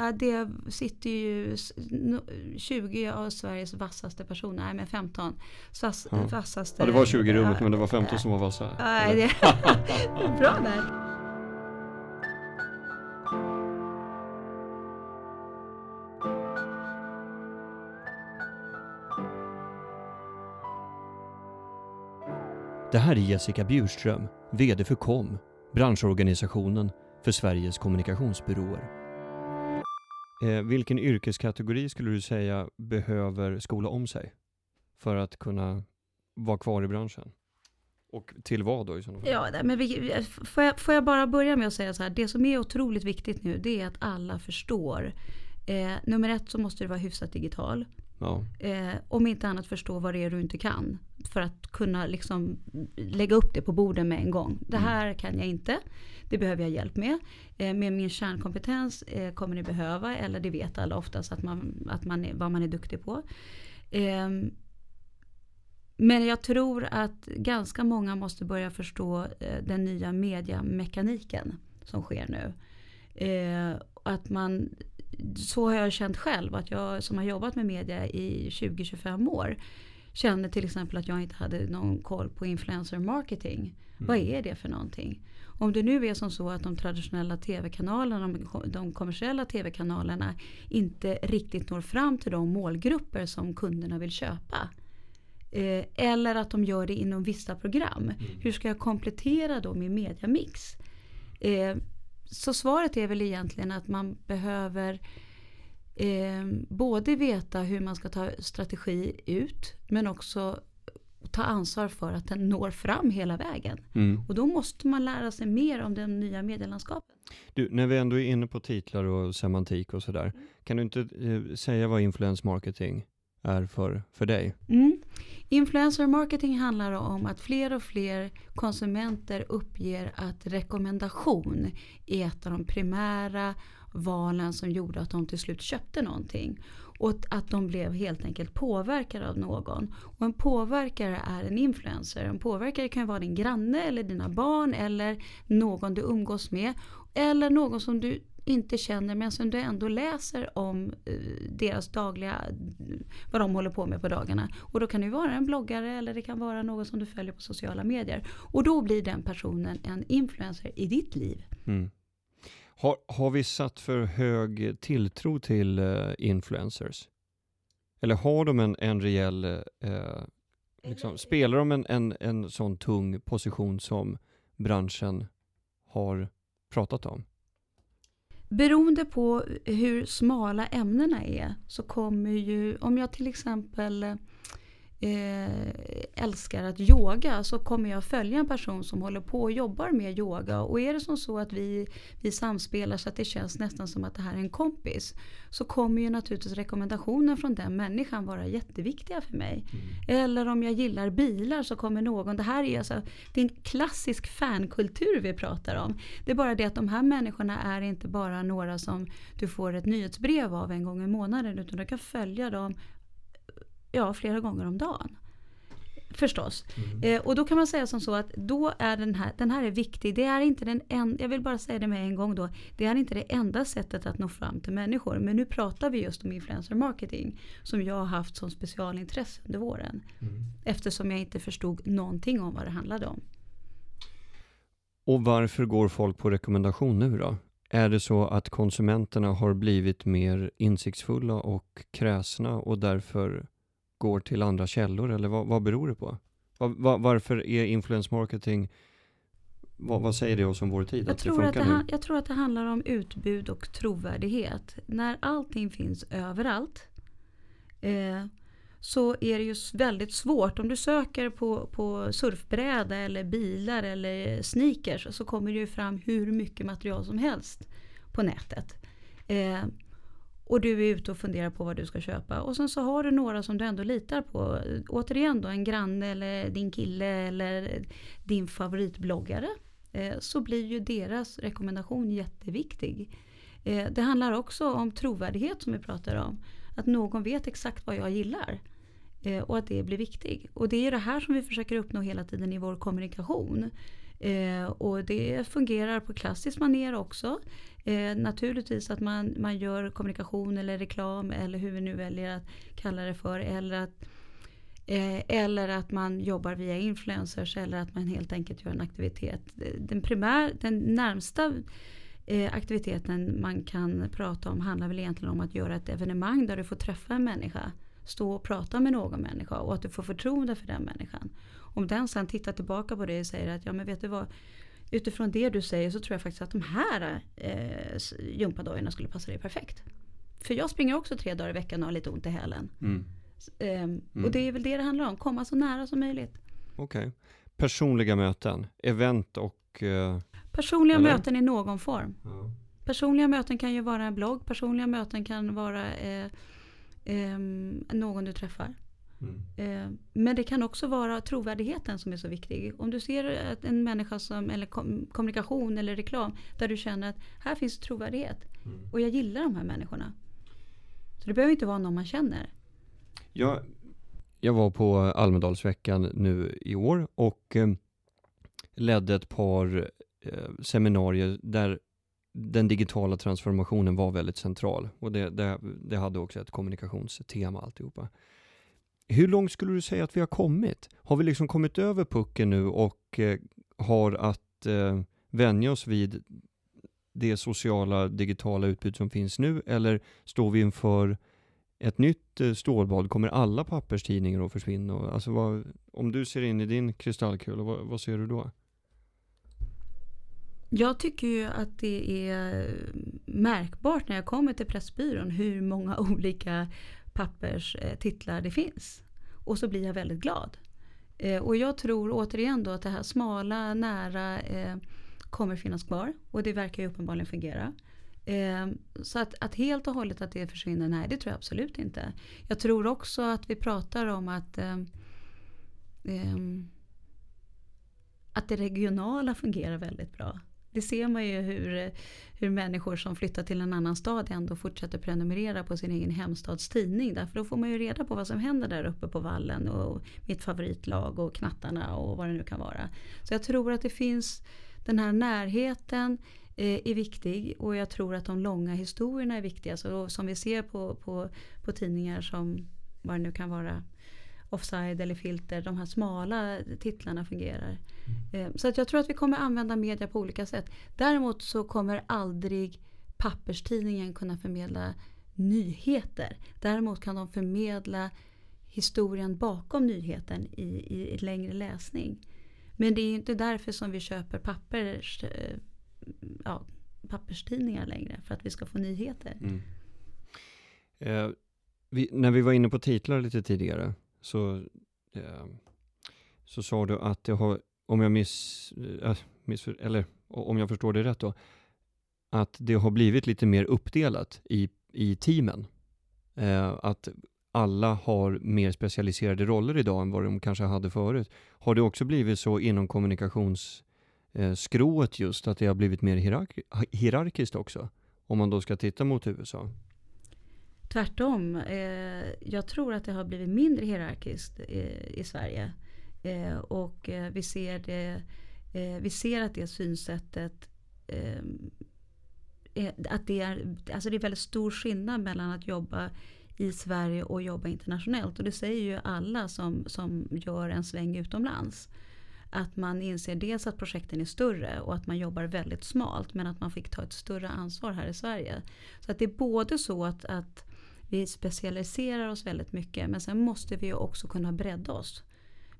ja, det sitter ju 20 av Sveriges vassaste personer, nej men 15. Vass, Ja. vassaste. Ja, det var 20 i rummet Ja, men det var 15 som var vassa. Nej, eller? det bra där. Det här är Jessica Bjurström, VD för KOM, branschorganisationen för Sveriges kommunikationsbyråer. Eh, vilken yrkeskategori skulle du säga behöver skola om sig för att kunna vara kvar i branschen? Och till vad då i sådana fall? Ja, men vi, får, jag, får jag bara börja med att säga så här. Det som är otroligt viktigt nu det är att alla förstår. Eh, nummer ett så måste du vara hyfsat digital. Ja. Eh, om inte annat förstå vad det är du inte kan. För att kunna liksom lägga upp det på borden med en gång. Det här kan jag inte. Det behöver jag hjälp med. Eh, med min kärnkompetens eh, kommer ni behöva. Eller det vet alla oftast att man, att man är, vad man är duktig på. Ehm, men jag tror att ganska många måste börja förstå eh, den nya mediamekaniken som sker nu. Eh, att man, så har jag känt själv, att jag som har jobbat med media i 20-25 år kände till exempel att jag inte hade någon koll på influencer marketing. Vad är det för någonting? Om det nu är som så att de traditionella tv-kanalerna, de, kommersiella tv-kanalerna inte riktigt når fram till de målgrupper som kunderna vill köpa. Eh, eller att de gör det inom vissa program. Hur ska jag komplettera då min mediamix? Eh, så svaret är väl egentligen att man behöver eh, både veta hur man ska ta strategi ut men också ta ansvar för att den når fram hela vägen. Mm. Och då måste man lära sig mer om den nya medielandskapet. Du, när vi ändå är inne på titlar och semantik och sådär. Kan du inte eh, säga vad influence marketing är för, för dig? Mm. Influencer marketing handlar om att fler och fler konsumenter uppger att rekommendation är ett av de primära valen som gjorde att de till slut köpte någonting. Och att de blev helt enkelt påverkade av någon. Och en påverkare är en influencer. En påverkare kan vara din granne eller dina barn eller någon du umgås med. Eller någon som du inte känner men som du ändå läser om eh, deras dagliga, vad de håller på med på dagarna. Och då kan det vara en bloggare eller det kan vara någon som du följer på sociala medier. Och då blir den personen en influencer i ditt liv. Mm. Har, har vi satt för hög tilltro till eh, influencers? Eller har de en, en rejäl, eh, liksom, spelar de en, en, en sån tung position som branschen har pratat om? Beroende på hur smala ämnena är så kommer ju, om jag till exempel eh, älskar att yoga så kommer jag följa en person som håller på och jobbar med yoga. Och är det som så att vi, vi samspelar så att det känns nästan som att det här är en kompis så kommer ju naturligtvis rekommendationen från den människan vara jätteviktiga för mig. Eller om jag gillar bilar så kommer någon, det här är alltså, det är en klassisk fankultur vi pratar om. Det är bara det att de här människorna är inte bara några som du får ett nyhetsbrev av en gång i månaden utan du kan följa dem ja, flera gånger om dagen. Förstås. Eh, och då kan man säga som så att då är den här, den här är viktig. Det är inte den en, jag vill bara säga det med en gång då. Det är inte det enda sättet att nå fram till människor. Men nu pratar vi just om influencer marketing. Som jag har haft som specialintresse under våren. Eftersom jag inte förstod någonting om vad det handlade om. Och varför går folk på rekommendation nu då? Är det så att konsumenterna har blivit mer insiktsfulla och kräsna och därför går till andra källor eller vad, vad beror det på? Var, var, varför är influence marketing, vad, vad säger det oss om vår tid? Jag att det tror att det, nu? ha- jag tror att det handlar om utbud och trovärdighet. När allting finns överallt eh, så är det ju väldigt svårt. Om du söker på, på surfbräda eller bilar eller sneakers så kommer det ju fram hur mycket material som helst på nätet. Eh, och du är ute och funderar på vad du ska köpa. Och sen så har du några som du ändå litar på. Återigen då en granne eller din kille eller din favoritbloggare. Eh, så blir ju deras rekommendation jätteviktig. Eh, det handlar också om trovärdighet som vi pratar om. Att någon vet exakt vad jag gillar. Eh, och att det blir viktigt. Och det är det här som vi försöker uppnå hela tiden i vår kommunikation. Eh, och det fungerar på klassiskt manér också. Eh, naturligtvis att man, man gör kommunikation eller reklam eller hur vi nu väljer att kalla det för. Eller att, eh, eller att man jobbar via influencers eller att man helt enkelt gör en aktivitet. Den, primär, den närmsta eh, aktiviteten man kan prata om handlar väl egentligen om att göra ett evenemang där du får träffa en människa. Stå och prata med någon människa och att du får förtroende för den människan. Om den sen tittar tillbaka på det och säger att ja men vet du vad utifrån det du säger så tror jag faktiskt att de här eh, gympadojorna skulle passa dig perfekt. För jag springer också tre dagar i veckan och har lite ont i hälen. Mm. Um, mm. Och det är väl det det handlar om, komma så nära som möjligt. Okej. Okay. Personliga möten, event och... Uh, Personliga eller? möten i någon form. Ja. Personliga möten kan ju vara en blogg, personliga möten kan vara eh, eh, någon du träffar. Mm. Eh, men det kan också vara trovärdigheten som är så viktig. Om du ser en människa som, eller kommunikation eller reklam där du känner att här finns trovärdighet. Mm. Och jag gillar de här människorna. Så det behöver inte vara någon man känner. Jag, jag var på Almedalsveckan nu i år och eh, ledde ett par eh, seminarier där den digitala transformationen var väldigt central. Och det, det, det hade också ett kommunikationstema alltihopa. Hur långt skulle du säga att vi har kommit? Har vi liksom kommit över pucken nu och eh, har att eh, vänja oss vid det sociala digitala utbud som finns nu? Eller står vi inför ett nytt eh, stålbad? Kommer alla papperstidningar att försvinna? Alltså vad, om du ser in i din kristallkula, vad, vad ser du då? Jag tycker ju att det är märkbart när jag kommer till Pressbyrån hur många olika papperstitlar det finns. Och så blir jag väldigt glad. Eh, och jag tror återigen då att det här smala, nära eh, kommer finnas kvar. Och det verkar ju uppenbarligen fungera. Eh, så att, att, helt och hållet att det försvinner, nej det tror jag absolut inte. Jag tror också att vi pratar om att att det regionala fungerar väldigt bra. Det ser man ju hur, hur människor som flyttar till en annan stad ändå fortsätter prenumerera på sin egen hemstads tidning. Därför då får man ju reda på vad som händer där uppe på vallen och mitt favoritlag och knattarna och vad det nu kan vara. Så jag tror att det finns den här närheten eh, är viktig och jag tror att de långa historierna är viktiga. Så som vi ser på, på, på tidningar som vad det nu kan vara offside eller filter, de här smala titlarna fungerar. Mm. Så att jag tror att vi kommer använda media på olika sätt. Däremot så kommer aldrig papperstidningen kunna förmedla nyheter. Däremot kan de förmedla historien bakom nyheten i, i, i längre läsning. Men det är inte därför som vi köper pappers, eh, ja, papperstidningar längre, för att vi ska få nyheter. Mm. Eh, vi, när vi var inne på titlar lite tidigare, så, eh, så sa du att det har, om jag miss, eh, äh, miss, eller om jag förstår det rätt då, att det har blivit lite mer uppdelat i, i teamen. Eh, att alla har mer specialiserade roller idag än vad de kanske hade förut. Har det också blivit så inom kommunikationsskrået eh, just, att det har blivit mer hierark hierarkiskt också? Om man då ska titta mot USA. Tvärtom. Eh, jag tror att det har blivit mindre hierarkiskt i, i Sverige. Eh, och eh, vi, ser det, eh, vi ser att det synsättet eh, eh, att det är, alltså det är väldigt stor skillnad mellan att jobba i Sverige och jobba internationellt. Och det säger ju alla som, som gör en sväng utomlands. Att man inser dels att projekten är större och att man jobbar väldigt smalt men att man fick ta ett större ansvar här i Sverige. Så att det är både så att, att vi specialiserar oss väldigt mycket men sen måste vi också kunna bredda oss.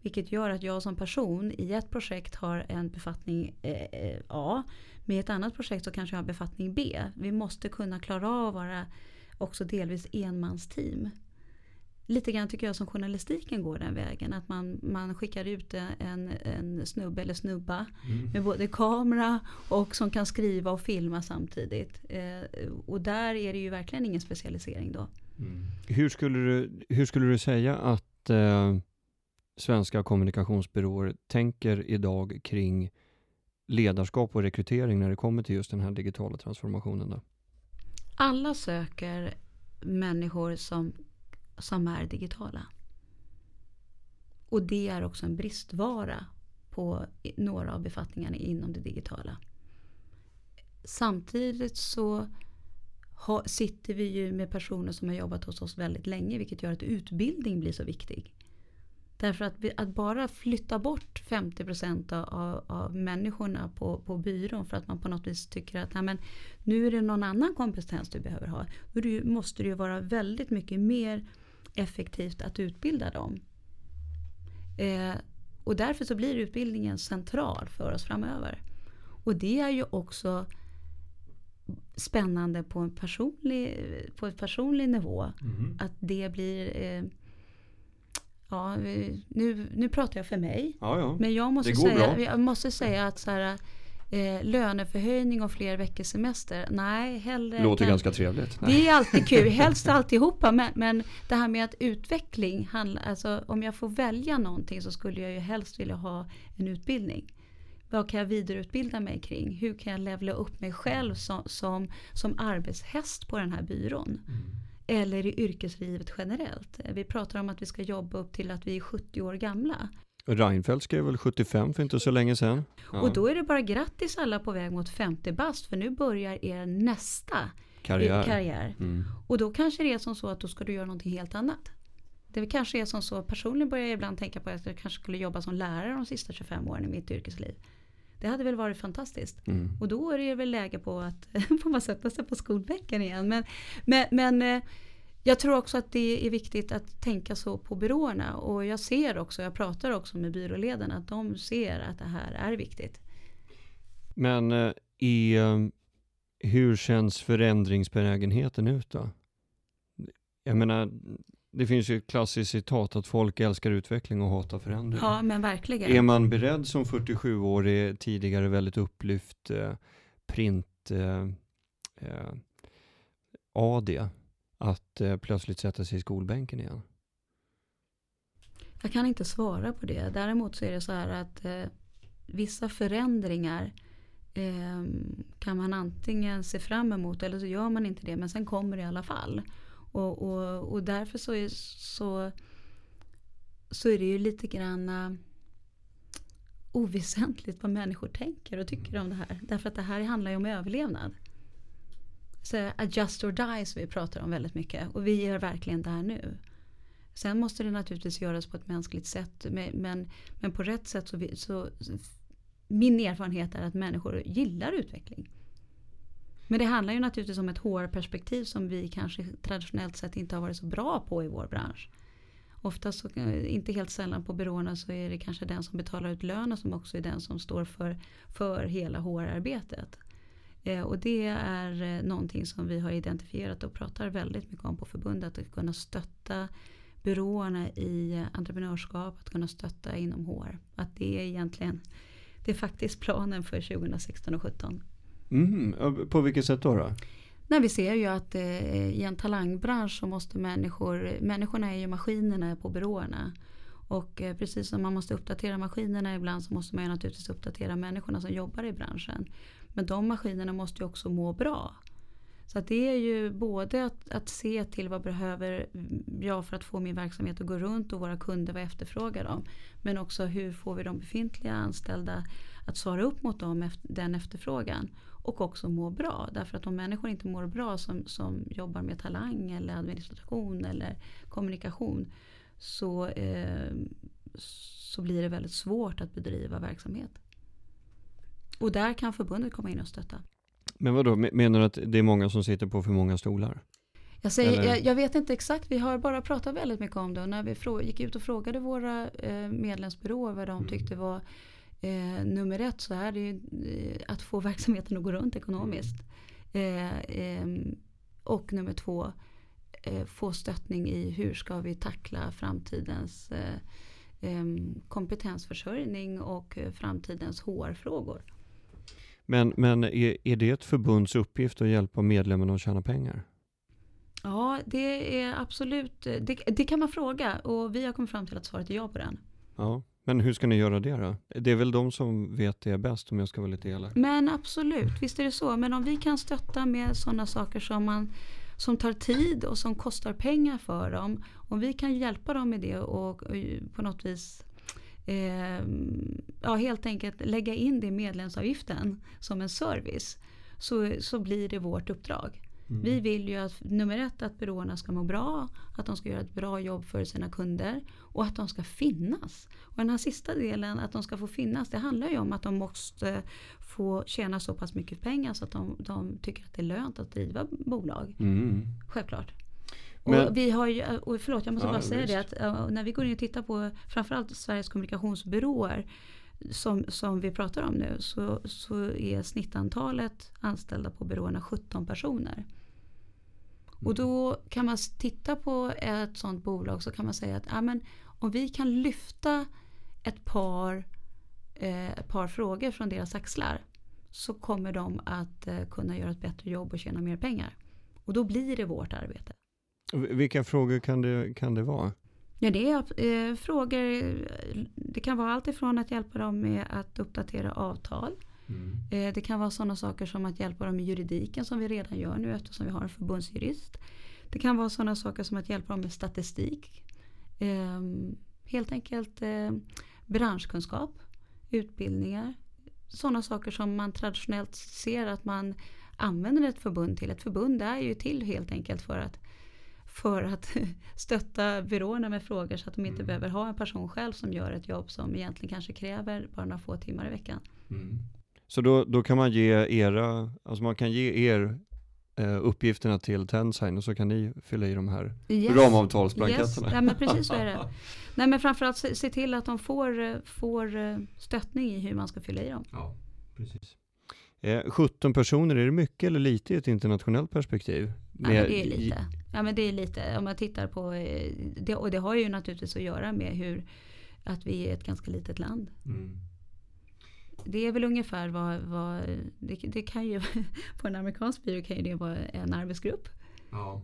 Vilket gör att jag som person i ett projekt har en befattning eh, A. Med ett annat projekt så kanske jag har befattning B. Vi måste kunna klara av att vara också delvis enmansteam. Lite grann tycker jag som journalistiken går den vägen. Att man, man skickar ut en, en snubbe eller snubba mm. med både kamera och som kan skriva och filma samtidigt. Eh, och där är det ju verkligen ingen specialisering då. Mm. Hur, skulle du, hur skulle du säga att eh, svenska kommunikationsbyråer tänker idag kring ledarskap och rekrytering när det kommer till just den här digitala transformationen? Då? Alla söker människor som, som är digitala. Och det är också en bristvara på några av befattningarna inom det digitala. Samtidigt så sitter vi ju med personer som har jobbat hos oss väldigt länge vilket gör att utbildning blir så viktig. Därför att, vi, att bara flytta bort 50% av, av människorna på, på byrån för att man på något vis tycker att nej, men, nu är det någon annan kompetens du behöver ha. Då måste det ju vara väldigt mycket mer effektivt att utbilda dem. Eh, och därför så blir utbildningen central för oss framöver. Och det är ju också spännande på en personlig, på en personlig nivå. Mm. Att det blir eh, Ja, nu, nu pratar jag för mig. Ja, ja. Men jag måste, säga, jag måste säga att så här, eh, löneförhöjning och fler veckors semester. Nej, hellre... Låter kan, ganska trevligt. Nej. Det är alltid kul, helst alltihopa. Men, men det här med att utveckling, handlar, alltså, om jag får välja någonting så skulle jag ju helst vilja ha en utbildning. Vad kan jag vidareutbilda mig kring? Hur kan jag levla upp mig själv som, som, som arbetshäst på den här byrån? Mm. Eller i yrkeslivet generellt. Vi pratar om att vi ska jobba upp till att vi är 70 år gamla. Reinfeldt skrev väl 75 för inte så länge sedan. Ja. Och då är det bara grattis alla på väg mot 50 bast för nu börjar er nästa karriär. karriär. Mm. Och då kanske det är som så att då ska du göra någonting helt annat. Det kanske är som så, personligen börjar jag ibland tänka på att jag kanske skulle jobba som lärare de sista 25 åren i mitt yrkesliv. Det hade väl varit fantastiskt. Mm. Och då är det väl läge på att få man sätta sig på skolbänken igen. Men, men, men eh, jag tror också att det är viktigt att tänka så på byråerna. Och jag ser också, jag pratar också med byråledarna, att de ser att det här är viktigt. Men eh, i, eh, hur känns förändringsbenägenheten ut då? Jag menar, det finns ju ett klassiskt citat att folk älskar utveckling och hatar förändring. Ja, men verkligen. Är man beredd som 47-årig, tidigare väldigt upplyft eh, print eh, eh, AD att eh, plötsligt sätta sig i skolbänken igen? Jag kan inte svara på det. Däremot så är det så här att eh, vissa förändringar eh, kan man antingen se fram emot eller så gör man inte det men sen kommer det i alla fall. Och, och, och därför så är, så, så är det ju lite grann eh, oväsentligt vad människor tänker och tycker om det här. Därför att det här handlar ju om överlevnad. Så adjust or die som vi pratar om väldigt mycket. Och vi gör verkligen det här nu. Sen måste det naturligtvis göras på ett mänskligt sätt. Men, men på rätt sätt så, vi, så min erfarenhet är att människor gillar utveckling. Men det handlar ju naturligtvis om ett HR-perspektiv som vi kanske traditionellt sett inte har varit så bra på i vår bransch. Oftast, så, inte helt sällan på byråerna så är det kanske den som betalar ut lönen som också är den som står för, för hela HR-arbetet. Eh, och det är eh, någonting som vi har identifierat och pratar väldigt mycket om på förbundet. Att kunna stötta byråerna i entreprenörskap, att kunna stötta inom HR. Att det är egentligen det är faktiskt planen för 2016 och 2017. Mm, på vilket sätt då? då? Nej, vi ser ju att eh, i en talangbransch så måste människor, människorna är ju maskinerna på byråerna. Och eh, precis som man måste uppdatera maskinerna ibland så måste man ju naturligtvis uppdatera människorna som jobbar i branschen. Men de maskinerna måste ju också må bra. Så att det är ju både att, att, se till vad behöver jag för att få min verksamhet att gå runt och våra kunder vad efterfrågar de. Men också hur får vi de befintliga anställda att svara upp mot dem, den efterfrågan. Och också må bra. Därför att om människor inte mår bra som, som jobbar med talang eller administration eller kommunikation. Så, eh, så blir det väldigt svårt att bedriva verksamhet. Och där kan förbundet komma in och stötta. Men vad då menar du att det är många som sitter på för många stolar? Jag, säger, jag, jag, vet inte exakt, vi har bara pratat väldigt mycket om det. Och när vi gick ut och frågade våra eh, medlemsbyråer vad de mm. tyckte var eh, nummer ett så är det ju eh, att få verksamheten att gå runt ekonomiskt. Eh, ehm, och nummer två, eh, få stöttning i hur ska vi tackla framtidens eh, ehm, kompetensförsörjning och framtidens HR-frågor. Men, men är, är det ett förbunds uppgift att hjälpa medlemmarna att tjäna pengar? Ja, det är absolut, det, det, kan man fråga och vi har kommit fram till att svaret är ja på den. Ja, men hur ska ni göra det då? Det är väl de som vet det bäst om jag ska vara lite elak. Men absolut, visst är det så. Men om vi kan stötta med sådana saker som, man, som tar tid och som kostar pengar för dem. Om vi kan hjälpa dem med det och, och på något vis eh, ja, helt enkelt lägga in det i medlemsavgiften som en service så, så blir det vårt uppdrag. Mm. Vi vill ju att nummer ett att byråerna ska må bra, att de ska göra ett bra jobb för sina kunder och att de ska finnas. Och den här sista delen, att de ska få finnas, det handlar ju om att de måste få tjäna så pass mycket pengar så att de, de tycker att det är lönt att driva bolag. Mm. Självklart. Men, och vi har ju, och förlåt jag måste ja, bara säga visst. det att när vi går in och tittar på framförallt Sveriges kommunikationsbyråer som, som vi pratar om nu så, så är snittantalet anställda på byråerna 17 personer. Och då kan man titta på ett sådant bolag så kan man säga att ja, men, om vi kan lyfta ett par, eh, ett par frågor från deras axlar så kommer de att eh, kunna göra ett bättre jobb och tjäna mer pengar. Och då blir det vårt arbete. Vilka frågor kan det, kan det vara? Ja, det är eh, frågor. Det kan vara allt ifrån att hjälpa dem med att uppdatera avtal Mm. Eh, det kan vara sådana saker som att hjälpa dem med juridiken som vi redan gör nu eftersom vi har en förbundsjurist. Det kan vara sådana saker som att hjälpa dem med statistik. Ehm, helt enkelt eh, branschkunskap, utbildningar. Sådana saker som man traditionellt ser att man använder ett förbund till. Ett förbund är ju till helt enkelt för att för att stötta byråerna med frågor så att de inte mm. behöver ha en person själv som gör ett jobb som egentligen kanske kräver bara några få timmar i veckan. Mm. Så då, då kan man ge era, alltså man kan ge er eh, uppgifterna till Tensign och så kan ni fylla i de här yes. ramavtalsblanketterna. Yes. Ja men precis så är det. Nej men framförallt se, se till att de får, får eh, stöttning i hur man ska fylla i dem. Ja, precis. Eh, 17 personer, är det mycket eller lite i ett internationellt perspektiv? Med, ja, det är lite. Ja men det är lite. Om man tittar på, eh, det, och det har ju naturligtvis att göra med hur, att vi är ett ganska litet land. Mm det är väl ungefär vad, vad det, det, kan ju på en amerikansk byrå kan ju det vara en arbetsgrupp. Ja,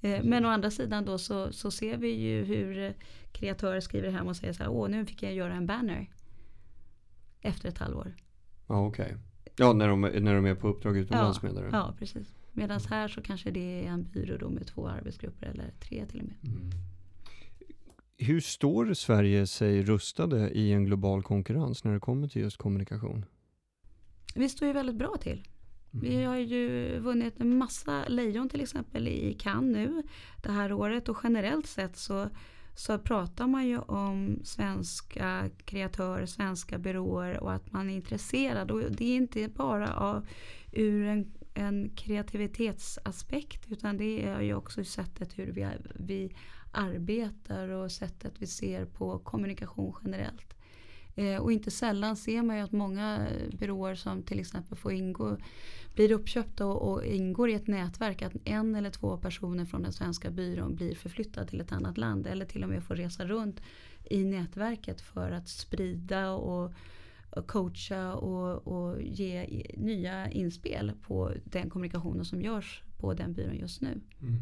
eh, men å andra sidan då så, så ser vi ju hur kreatörer skriver hem och säger så här, åh nu fick jag göra en banner. Efter ett halvår. Ja okej. Okay. Ja när de, när de är på uppdrag utomlands ja, menar du? Ja precis. Medan här så kanske det är en byrå då med två arbetsgrupper eller tre till och med. Mm. Hur står Sverige sig rustade i en global konkurrens när det kommer till just kommunikation? Vi står ju väldigt bra till. Vi mm. har ju vunnit en massa lejon till exempel i Cannes nu det här året och generellt sett så, så pratar man ju om svenska kreatörer, svenska byråer och att man är intresserad. Och det är inte bara av, ur en, en kreativitetsaspekt utan det är ju också sättet hur vi, vi arbetar och sättet vi ser på kommunikation generellt. Eh, och inte sällan ser man ju att många byråer som till exempel får ingå, blir uppköpta och, och, ingår i ett nätverk. Att en eller två personer från den svenska byrån blir förflyttade till ett annat land. Eller till och med får resa runt i nätverket för att sprida och, och coacha och, och ge nya inspel på den kommunikationen som görs på den byrån just nu. Mm.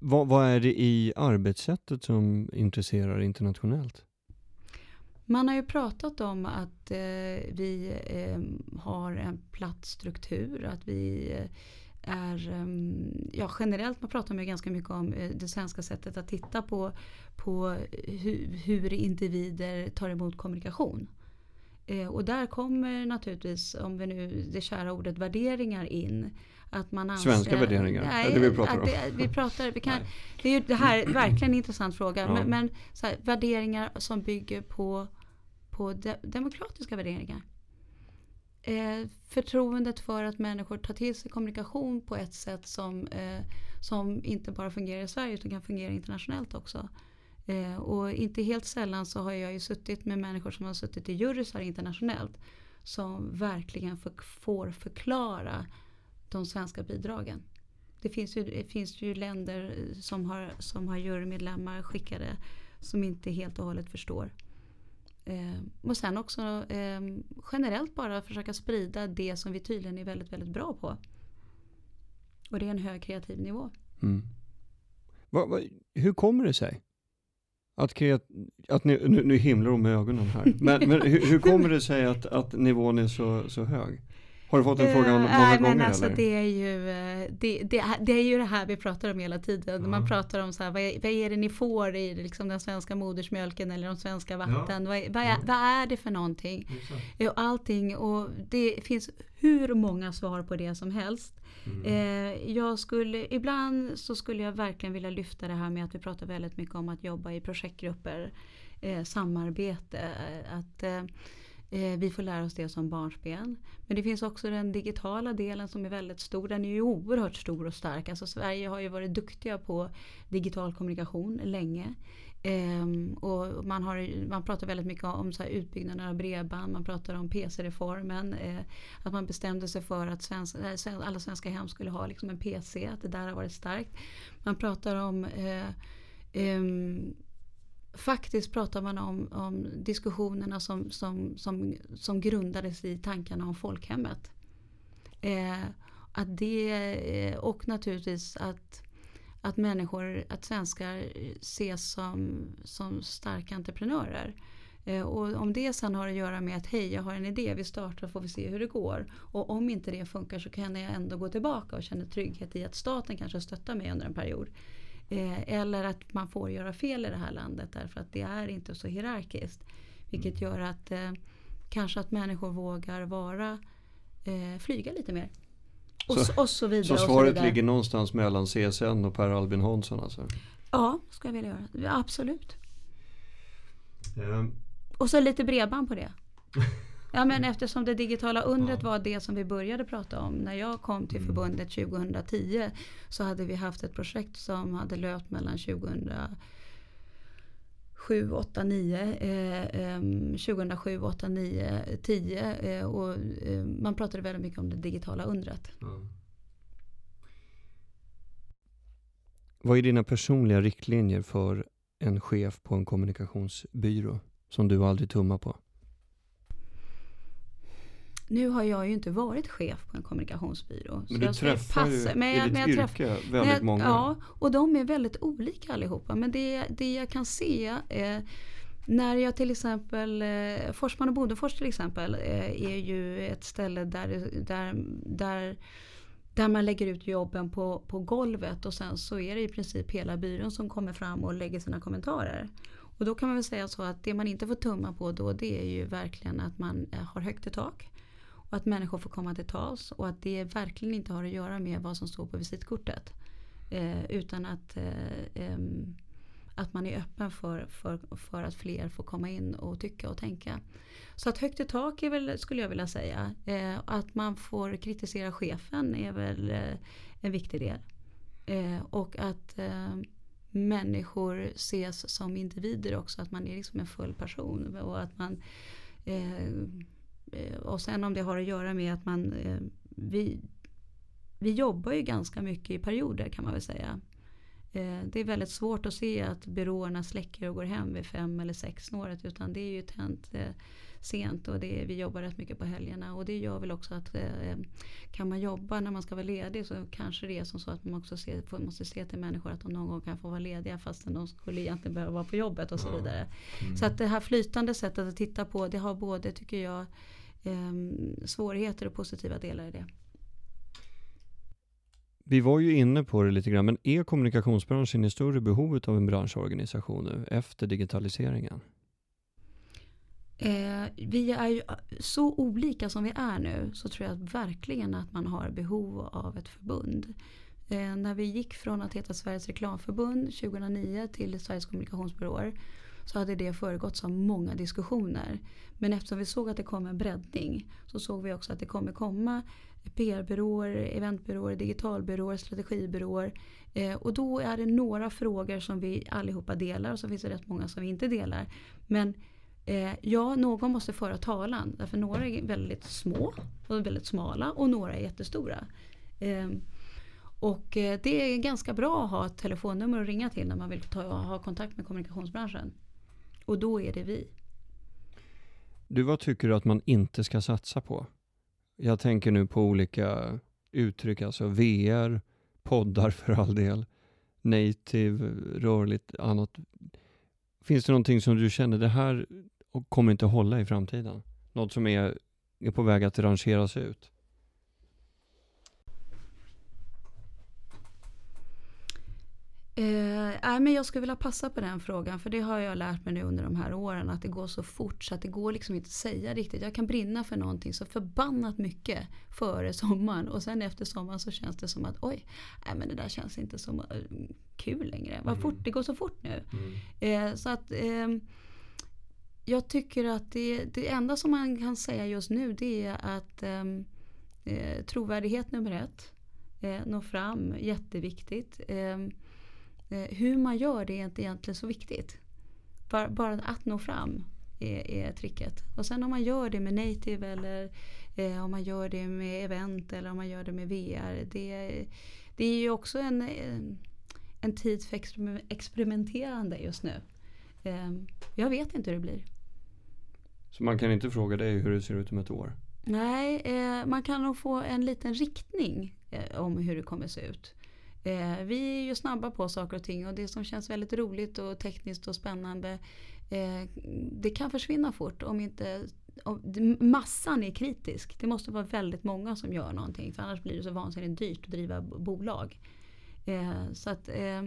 Vad, vad, är det i arbetssättet som intresserar internationellt? Man har ju pratat om att eh, vi eh, har en platt struktur, att vi eh, är, ehm, ja generellt man pratar man ganska mycket om eh, det svenska sättet att titta på, på hur, hur individer tar emot kommunikation. Eh, och där kommer naturligtvis, om vi nu det kära ordet värderingar in. Att man anser, Svenska värderingar? Nej, det vi pratar om? Det, vi pratar, vi kan, det är ju det här verkligen en intressant fråga. Ja. Men, men här, värderingar som bygger på, på de, demokratiska värderingar. Eh, förtroendet för att människor tar till sig kommunikation på ett sätt som, eh, som inte bara fungerar i Sverige utan kan fungera internationellt också. Eh, och inte helt sällan så har jag ju suttit med människor som har suttit i jurysar internationellt som verkligen för, får förklara de svenska bidragen. Det finns ju, det finns ju länder som har, som har jurymedlemmar skickade som inte helt och hållet förstår. Eh, och sen också eh, generellt bara försöka sprida det som vi tydligen är väldigt, väldigt bra på. Och det är en hög kreativ nivå. Mm. Va, va, hur kommer det sig? Att, kreat, att ni, nu, nu himlar de med ögonen här. Men, men hur, hur, kommer det sig att, att nivån är så, så hög? Har du fått den frågan många Nej, gånger men alltså, eller? Det är, ju, eh, det, det, det är ju det här vi pratar om hela tiden. Ja. Man pratar om så här, vad, är, vad är det ni får i liksom den svenska modersmjölken eller de svenska vatten? Vad, är- vad, är, Ja. vad är det för någonting? Och allting och det finns hur många svar på det som helst. Mm. Eh, jag skulle, ibland så skulle jag verkligen vilja lyfta det här med att vi pratar väldigt mycket om att jobba i projektgrupper, eh, samarbete, att Eh, vi får lära oss det som barnsben. Men det finns också den digitala delen som är väldigt stor. Den är ju oerhört stor och stark. Alltså Sverige har ju varit duktiga på digital kommunikation länge. Ehm, och man, har, man pratar väldigt mycket om så här utbyggnaden av bredband, man pratar om PC-reformen. Eh, att man bestämde sig för att eh, svensk, alla svenska hem skulle ha liksom en PC, att det där har varit starkt. Man pratar om eh, ehm, Faktiskt pratar man om, om diskussionerna som, som, som, som grundades i tankarna om folkhemmet. Eh, att det, eh, och naturligtvis att, att människor, att svenskar ses som, som starka entreprenörer. Eh, och om det sen har att göra med att hej, jag har en idé, vi startar får vi se hur det går. Och om inte det funkar så kan jag ändå gå tillbaka och känna trygghet i att staten kanske stöttar mig under en period. Eh, eller att man får göra fel i det här landet därför att det är inte så hierarkiskt. Vilket gör att eh, kanske att människor vågar vara, eh, flyga lite mer. Och Så- så, och så vidare. Så så svaret vidare. ligger någonstans mellan CSN och Per Albin Hansson alltså? Ja, ska jag vilja göra. Absolut. Ehm, Och så lite bredband på det. Ja men eftersom det digitala undret var det som vi började prata om. När jag kom till förbundet 2010 så hade vi haft ett projekt som hade löpt mellan 2007, 8, 9, eh, ehm, 2007, 8, 9, 10 eh, och eh, man pratade väldigt mycket om det digitala undret. Vad är dina personliga riktlinjer för en chef på en kommunikationsbyrå som du aldrig tummar på? Nu har jag ju inte varit chef på en kommunikationsbyrå. Men du träffar ju men i jag- ditt jag träff- yrke Men väldigt jag- många. Ja, och de är väldigt olika allihopa. Men det, det jag kan se eh, när jag till exempel, eh, Forsman och Bodefors till exempel eh, är ju ett ställe där, där, där, där man lägger ut jobben på, på golvet och sen så är det i princip hela byrån som kommer fram och lägger sina kommentarer. Och då kan man väl säga så att det man inte får tumma på då det är ju verkligen att man eh, har högt i tak. Och att människor får komma till tals och att det verkligen inte har att göra med vad som står på visitkortet. Eh, utan att, eh, att man är öppen för, för, för att fler får komma in och tycka och tänka. Så att högt i tak är väl, skulle jag vilja säga. Eh, att man får kritisera chefen är väl eh, en viktig del. Eh, och att eh, människor ses som individer också. Att man är liksom en full person. Och att man eh, Eh, och sen om det har att göra med att man eh, vi, vi jobbar ju ganska mycket i perioder kan man väl säga. Eh, det är väldigt svårt att se att byråerna släcker och går hem vid fem eller sex snåret utan det är ju tänt eh, sent och det vi jobbar rätt mycket på helgerna och det gör väl också att eh, kan man jobba när man ska vara ledig så kanske det är som så att man också ser, får- måste se till människor att de någon gång kan få vara lediga fastän de skulle egentligen behöva vara på jobbet och så vidare. Mm. Så att det här flytande sättet att titta på det har både tycker jag ehm, svårigheter och positiva delar i det. Vi var ju inne på det lite grann, men är kommunikationsbranschen i större behov av en branschorganisation nu efter digitaliseringen? Eh, vi är ju eh, så olika som vi är nu så tror jag verkligen att man har behov av ett förbund. Eh, när vi gick från att heta Sveriges reklamförbund 2009 till Sveriges kommunikationsbyråer så hade det föregåtts av många diskussioner. Men eftersom vi såg att det kom en breddning så såg vi också att det kommer komma PR-byråer, eventbyråer, digitalbyråer, strategibyråer. Eh, och då är det några frågor som vi allihopa delar och så finns det rätt många som vi inte delar. Men Eh, ja, någon måste föra talan. Därför några är väldigt små och väldigt smala och några är jättestora. Eh, och eh, det är ganska bra att ha ett telefonnummer att ringa till när man vill ta, ha kontakt med kommunikationsbranschen. Och då är det vi. Du, vad tycker du att man inte ska satsa på? Jag tänker nu på olika uttryck, alltså VR, poddar för all del, native, rörligt, annat. Finns det någonting som du känner, det här och kommer inte hålla i framtiden. Något som är, är på väg att rangeras ut. Eh, nej, men jag skulle vilja passa på den frågan för det har jag lärt mig nu under de här åren att det går så fort så att det går liksom inte att säga riktigt. Jag kan brinna för någonting så förbannat mycket före sommaren och sen efter sommaren så känns det som att oj, nej, men det där känns inte så eh, kul längre. Vad mm. fort, det går så fort nu. Mm. Eh, så att... Eh, jag tycker att det, det enda som man kan säga just nu det är att ehm, eh, trovärdighet nummer ett. Eh, nå fram, jätteviktigt. Ehm, eh, hur man gör det är inte egentligen så viktigt. Bara, bara att nå fram är, är tricket. Och sen om man gör det med native eller eh, om man gör det med event eller om man gör det med VR. Det, det är ju också en, en tid för experimenterande just nu. Eh, jag vet inte hur det blir. Så man kan inte fråga dig hur det ser ut om ett år? Nej, eh, man kan nog få en liten riktning eh, om hur det kommer se ut. Eh, vi är ju snabba på saker och ting och det som känns väldigt roligt och tekniskt och spännande eh, det kan försvinna fort om inte om, massan är kritisk. Det måste vara väldigt många som gör någonting för annars blir det så vansinnigt dyrt att driva bolag. Eh, så att eh,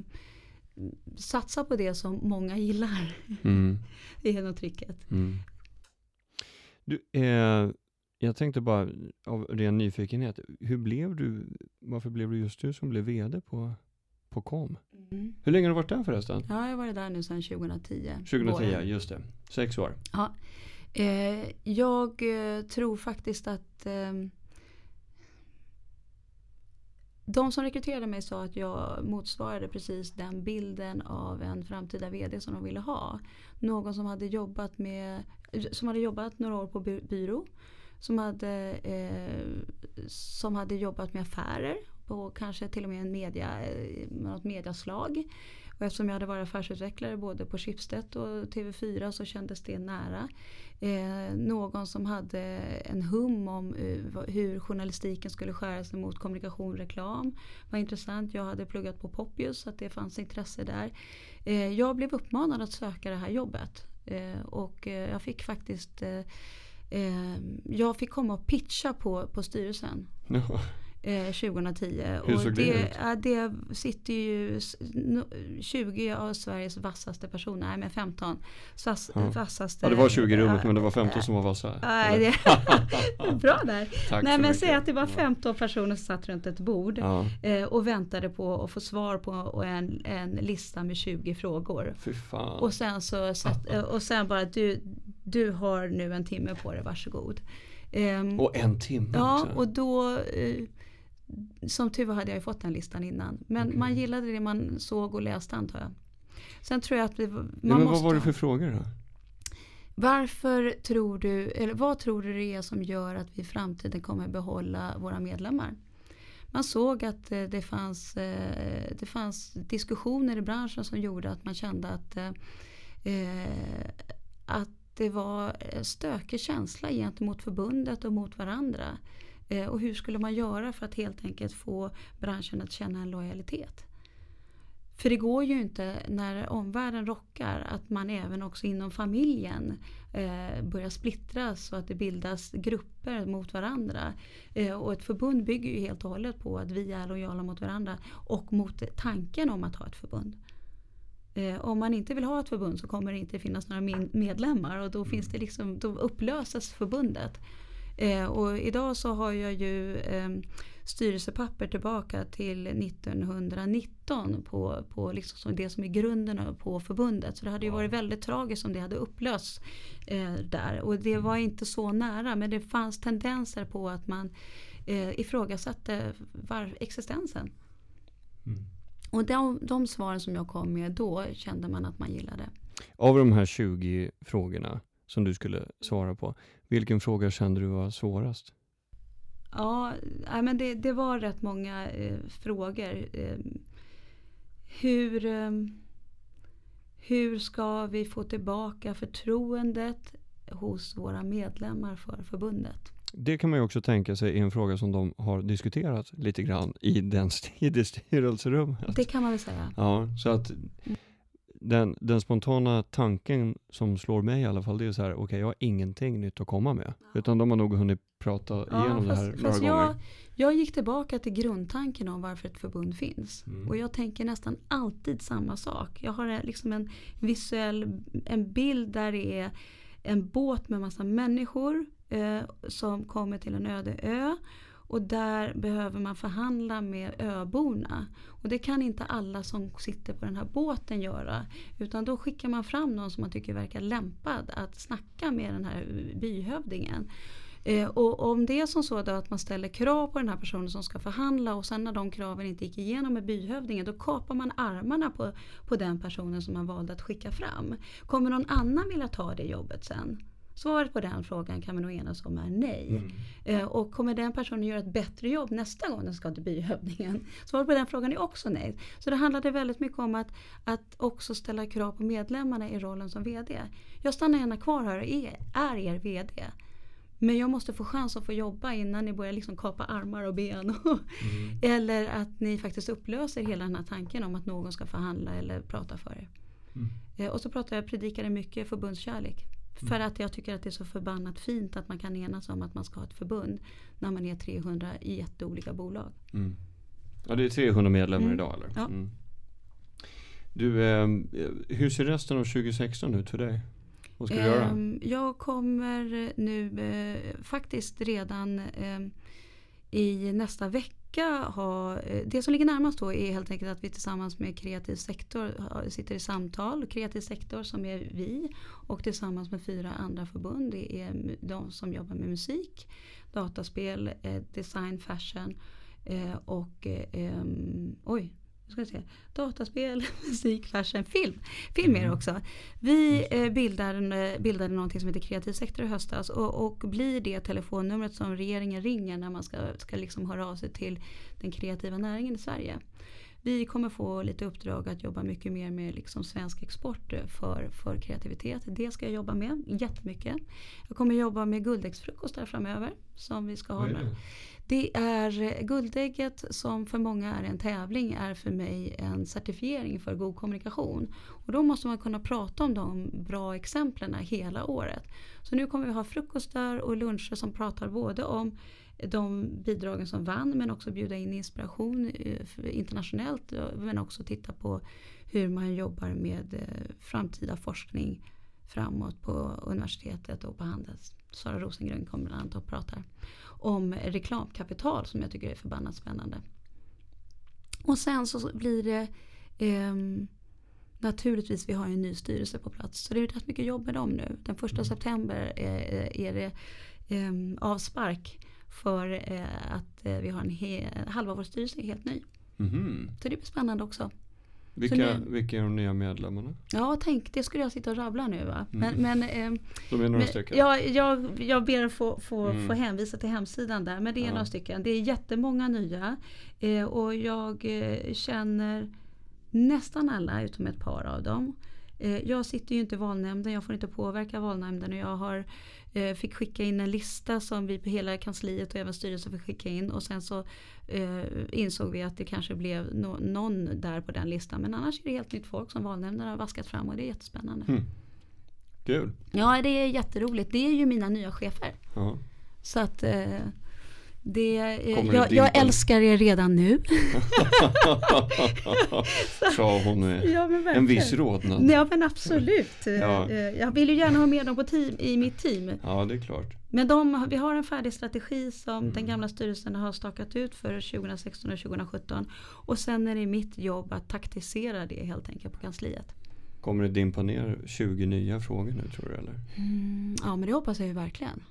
satsa på det som många gillar. Mm. det är nog tricket. Mm. Du, eh, jag tänkte bara av ren nyfikenhet, hur blev du, varför blev du just du som blev VD på, på KOM? Mm. Hur länge har du varit där förresten? Ja, jag har varit där nu sedan 2010. 2010, våren. just det. Sex år. Ja. Eh, jag eh, tror faktiskt att eh, de som rekryterade mig sa att jag motsvarade precis den bilden av en framtida VD som de ville ha. Någon som hade jobbat, med, som hade jobbat några år på byrå som hade, eh, som hade jobbat med affärer och kanske till och med en media, eh, något mediaslag. Och eftersom jag hade varit affärsutvecklare både på Schibsted och TV4 så kändes det nära. Eh, någon som hade en hum om eh, hur journalistiken skulle skära sig mot kommunikation och reklam. var intressant. Jag hade pluggat på Poppius så att det fanns intresse där. Eh, jag blev uppmanad att söka det här jobbet. Eh, och eh, jag fick faktiskt Eh, jag fick komma och pitcha på, på styrelsen. Ja. Eh, 2010. Hur såg och det, det ut? Ja, det sitter ju 20 av Sveriges vassaste personer, nej men 15. Vass, ja. vassaste. Ja det var 20 i rummet men det var 15 som var vassa. Nej, det, bra där. Tack nej men säg att det var 15 personer som satt runt ett bord ja. eh, och väntade på att få svar på en, en lista med 20 frågor. Och sen så och sen bara du, du har nu en timme på dig, varsågod. Um, och en timme Ja, också. och då uh, som tur var hade jag ju fått den listan innan. Men okay. man gillade det man såg och läste antar jag. Sen tror jag att vi, man ja, men Vad var det för frågor då? Varför tror du, eller vad tror du det är som gör att vi i framtiden kommer behålla våra medlemmar? Man såg att eh, det fanns, eh, det fanns diskussioner i branschen som gjorde att man kände att, att det var stökig känsla gentemot förbundet och mot varandra. Eh, och hur skulle man göra för att helt enkelt få branschen att känna en lojalitet? För det går ju inte när omvärlden rockar att man även också inom familjen eh, börjar splittras så att det bildas grupper mot varandra. Eh, och ett förbund bygger ju helt och hållet på att vi är lojala mot varandra och mot tanken om att ha ett förbund. Eh, om man inte vill ha ett förbund så kommer det inte finnas några medlemmar och då, finns det liksom, då upplöses förbundet. Eh, och idag så har jag ju eh, styrelsepapper tillbaka till 1919 på, på liksom det som är grunden på förbundet. Så det hade ju varit väldigt tragiskt om det hade upplösts eh, där. Och det var inte så nära men det fanns tendenser på att man eh, ifrågasatte var, existensen. Mm. Och de, de svaren som jag kom med då kände man att man gillade. Av de här 20 frågorna som du skulle svara på. Vilken fråga kände du var svårast? Ja, men det, det var rätt många eh, frågor. Eh, hur, eh, hur ska vi få tillbaka förtroendet hos våra medlemmar för förbundet? Det kan man ju också tänka sig är en fråga som de har diskuterat lite grann i, den, i det styrelserummet. Det kan man väl säga. Ja, så att den, den spontana tanken som slår mig i alla fall, det är så här, okej jag har ingenting nytt att komma med. Utan de har nog hunnit prata igenom det här några fast gånger. jag, jag gick tillbaka till grundtanken om varför ett förbund finns. Mm. Och jag tänker nästan alltid samma sak. Jag har eh, liksom en visuell en bild där det är en båt med massa människor eh, som kommer till en öde ö. Och där behöver man förhandla med öborna. Och det kan inte alla som sitter på den här båten göra. Utan då skickar man fram någon som man tycker verkar lämpad att snacka med den här byhövdingen. Eh, och om det är som så då att man ställer krav på den här personen som ska förhandla och sen när de kraven inte gick igenom med byhövdingen då kapar man armarna på, på den personen som man valde att skicka fram. Kommer någon annan vilja ta det jobbet sen? Svaret på den frågan kan man nog enas om är nej. Mm. Eh, och kommer den personen göra ett bättre jobb nästa gång den ska till byhövdingen? Svaret på den frågan är också nej. Så det handlade väldigt mycket om att, att också ställa krav på medlemmarna i rollen som VD. Jag stannar gärna kvar här och är, är er VD. Men jag måste få chans att få jobba innan ni börjar liksom kapa armar och ben. Mm. eller att ni faktiskt upplöser hela den här tanken om att någon ska förhandla eller prata för er. Mm. Eh, och så pratar jag, predikade mycket förbundskärlek. För att jag tycker att det är så förbannat fint att man kan enas om att man ska ha ett förbund när man är 300 i jätteolika bolag. Mm. Ja, det är 300 medlemmar Mm. idag eller? Ja. Mm. Du, eh, hur ser resten av 2016 ut för dig? Vad ska du göra? Ehm, Jag kommer nu eh, faktiskt redan ehm, i nästa vecka ha, eh, det som ligger närmast då är helt enkelt att vi tillsammans med kreativ sektor sitter i samtal. Kreativ sektor som är vi och tillsammans med fyra andra förbund. Det är de som jobbar med musik, dataspel, eh, design, fashion eh, och oj, ska se. Dataspel, musik, fashion, film. Film är det Mm. också. Vi eh, bildade, bildade någonting som heter kreativ sektor i höstas och, och blir det telefonnumret som regeringen ringer när man ska, ska liksom höra av sig till den kreativa näringen i Sverige. Vi kommer få lite uppdrag att jobba mycket mer med liksom svensk export eh, för, för kreativitet. Det ska jag jobba med jättemycket. Jag kommer jobba med guldäggsfrukostar framöver. Som vi ska ha några- det? är eh, guldägget som för många är en tävling är för mig en certifiering för god kommunikation. Och då måste man kunna prata om de bra exemplen hela året. Så nu kommer vi ha frukostar och luncher som pratar både om de bidragen som vann men också bjuda in inspiration eh, internationellt eh, men också titta på hur man jobbar med framtida forskning framåt på universitetet och på Handels. Sara Rosengren kommer bland annat och pratar om reklamkapital som jag tycker är förbannat spännande. Och sen så blir det ehm, Naturligtvis, vi har en ny styrelse på plats så det är rätt mycket jobb med dem nu. Den första september är, är det ehm, avspark för eh, att eh, vi har en halva vår styrelse är helt ny. Mhm. Så det blir spännande också. Vilka, nu- vilka är de nya medlemmarna? Ja, tänk, det skulle jag sitta och rabbla nu va. Men, Mm. men, ehm, De är några Men, stycken? jag, jag, jag ber att få, få, Mm. få hänvisa till hemsidan där. Men det är Ja. några stycken. Det är jättemånga nya. Eh, och jag eh, känner nästan alla utom ett par av dem. Eh, jag sitter ju inte i valnämnden. Jag får inte påverka valnämnden. Och jag har, eh, fick skicka in en lista som vi på hela kansliet och även styrelsen fick skicka in. Och sen så eh, insåg vi att det kanske blev no, någon där på den listan. Men annars är det helt nytt folk som valnämnden har vaskat fram. Och det är jättespännande. Mm. Kul. Ja, det är jätteroligt. Det är ju mina nya chefer. Ja. Så att eh, det, eh, jag, jag älskar er redan nu. Sa hon med Ja, en viss rodnad. Ja men absolut. Ja. Eh, Jag vill ju gärna ha med dem på team, i mitt team. Ja, det är klart. Men de, vi har en färdig strategi som Mm. den gamla styrelsen har stakat ut för 2016 och 2017. Och sen är det mitt jobb att taktisera det helt enkelt på kansliet. Kommer det dimpa ner 20 nya frågor nu tror du eller? Mm, ja men det hoppas jag ju verkligen.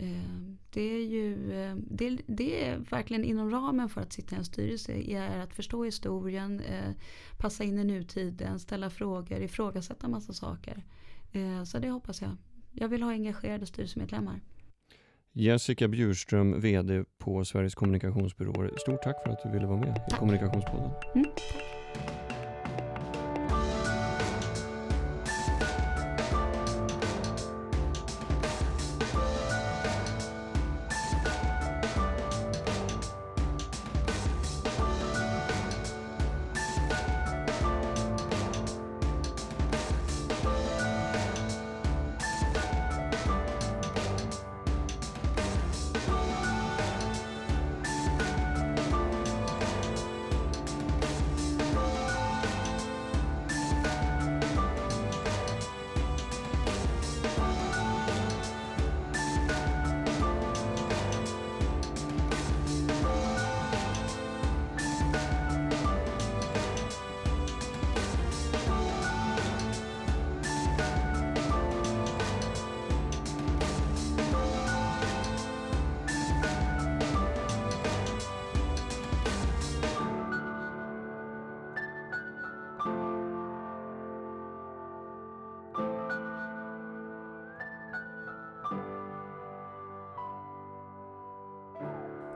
Mm. Eh, Det är ju eh, det, det är verkligen inom ramen för att sitta i en styrelse är att förstå historien, eh, passa in i nutiden, ställa frågor, ifrågasätta massa saker. Eh, Så det hoppas jag. Jag vill ha engagerade styrelsemedlemmar. Jessica Bjurström, VD på Sveriges kommunikationsbyråer. Stort tack för att du ville vara med i Tack. Kommunikationspodden. Mm.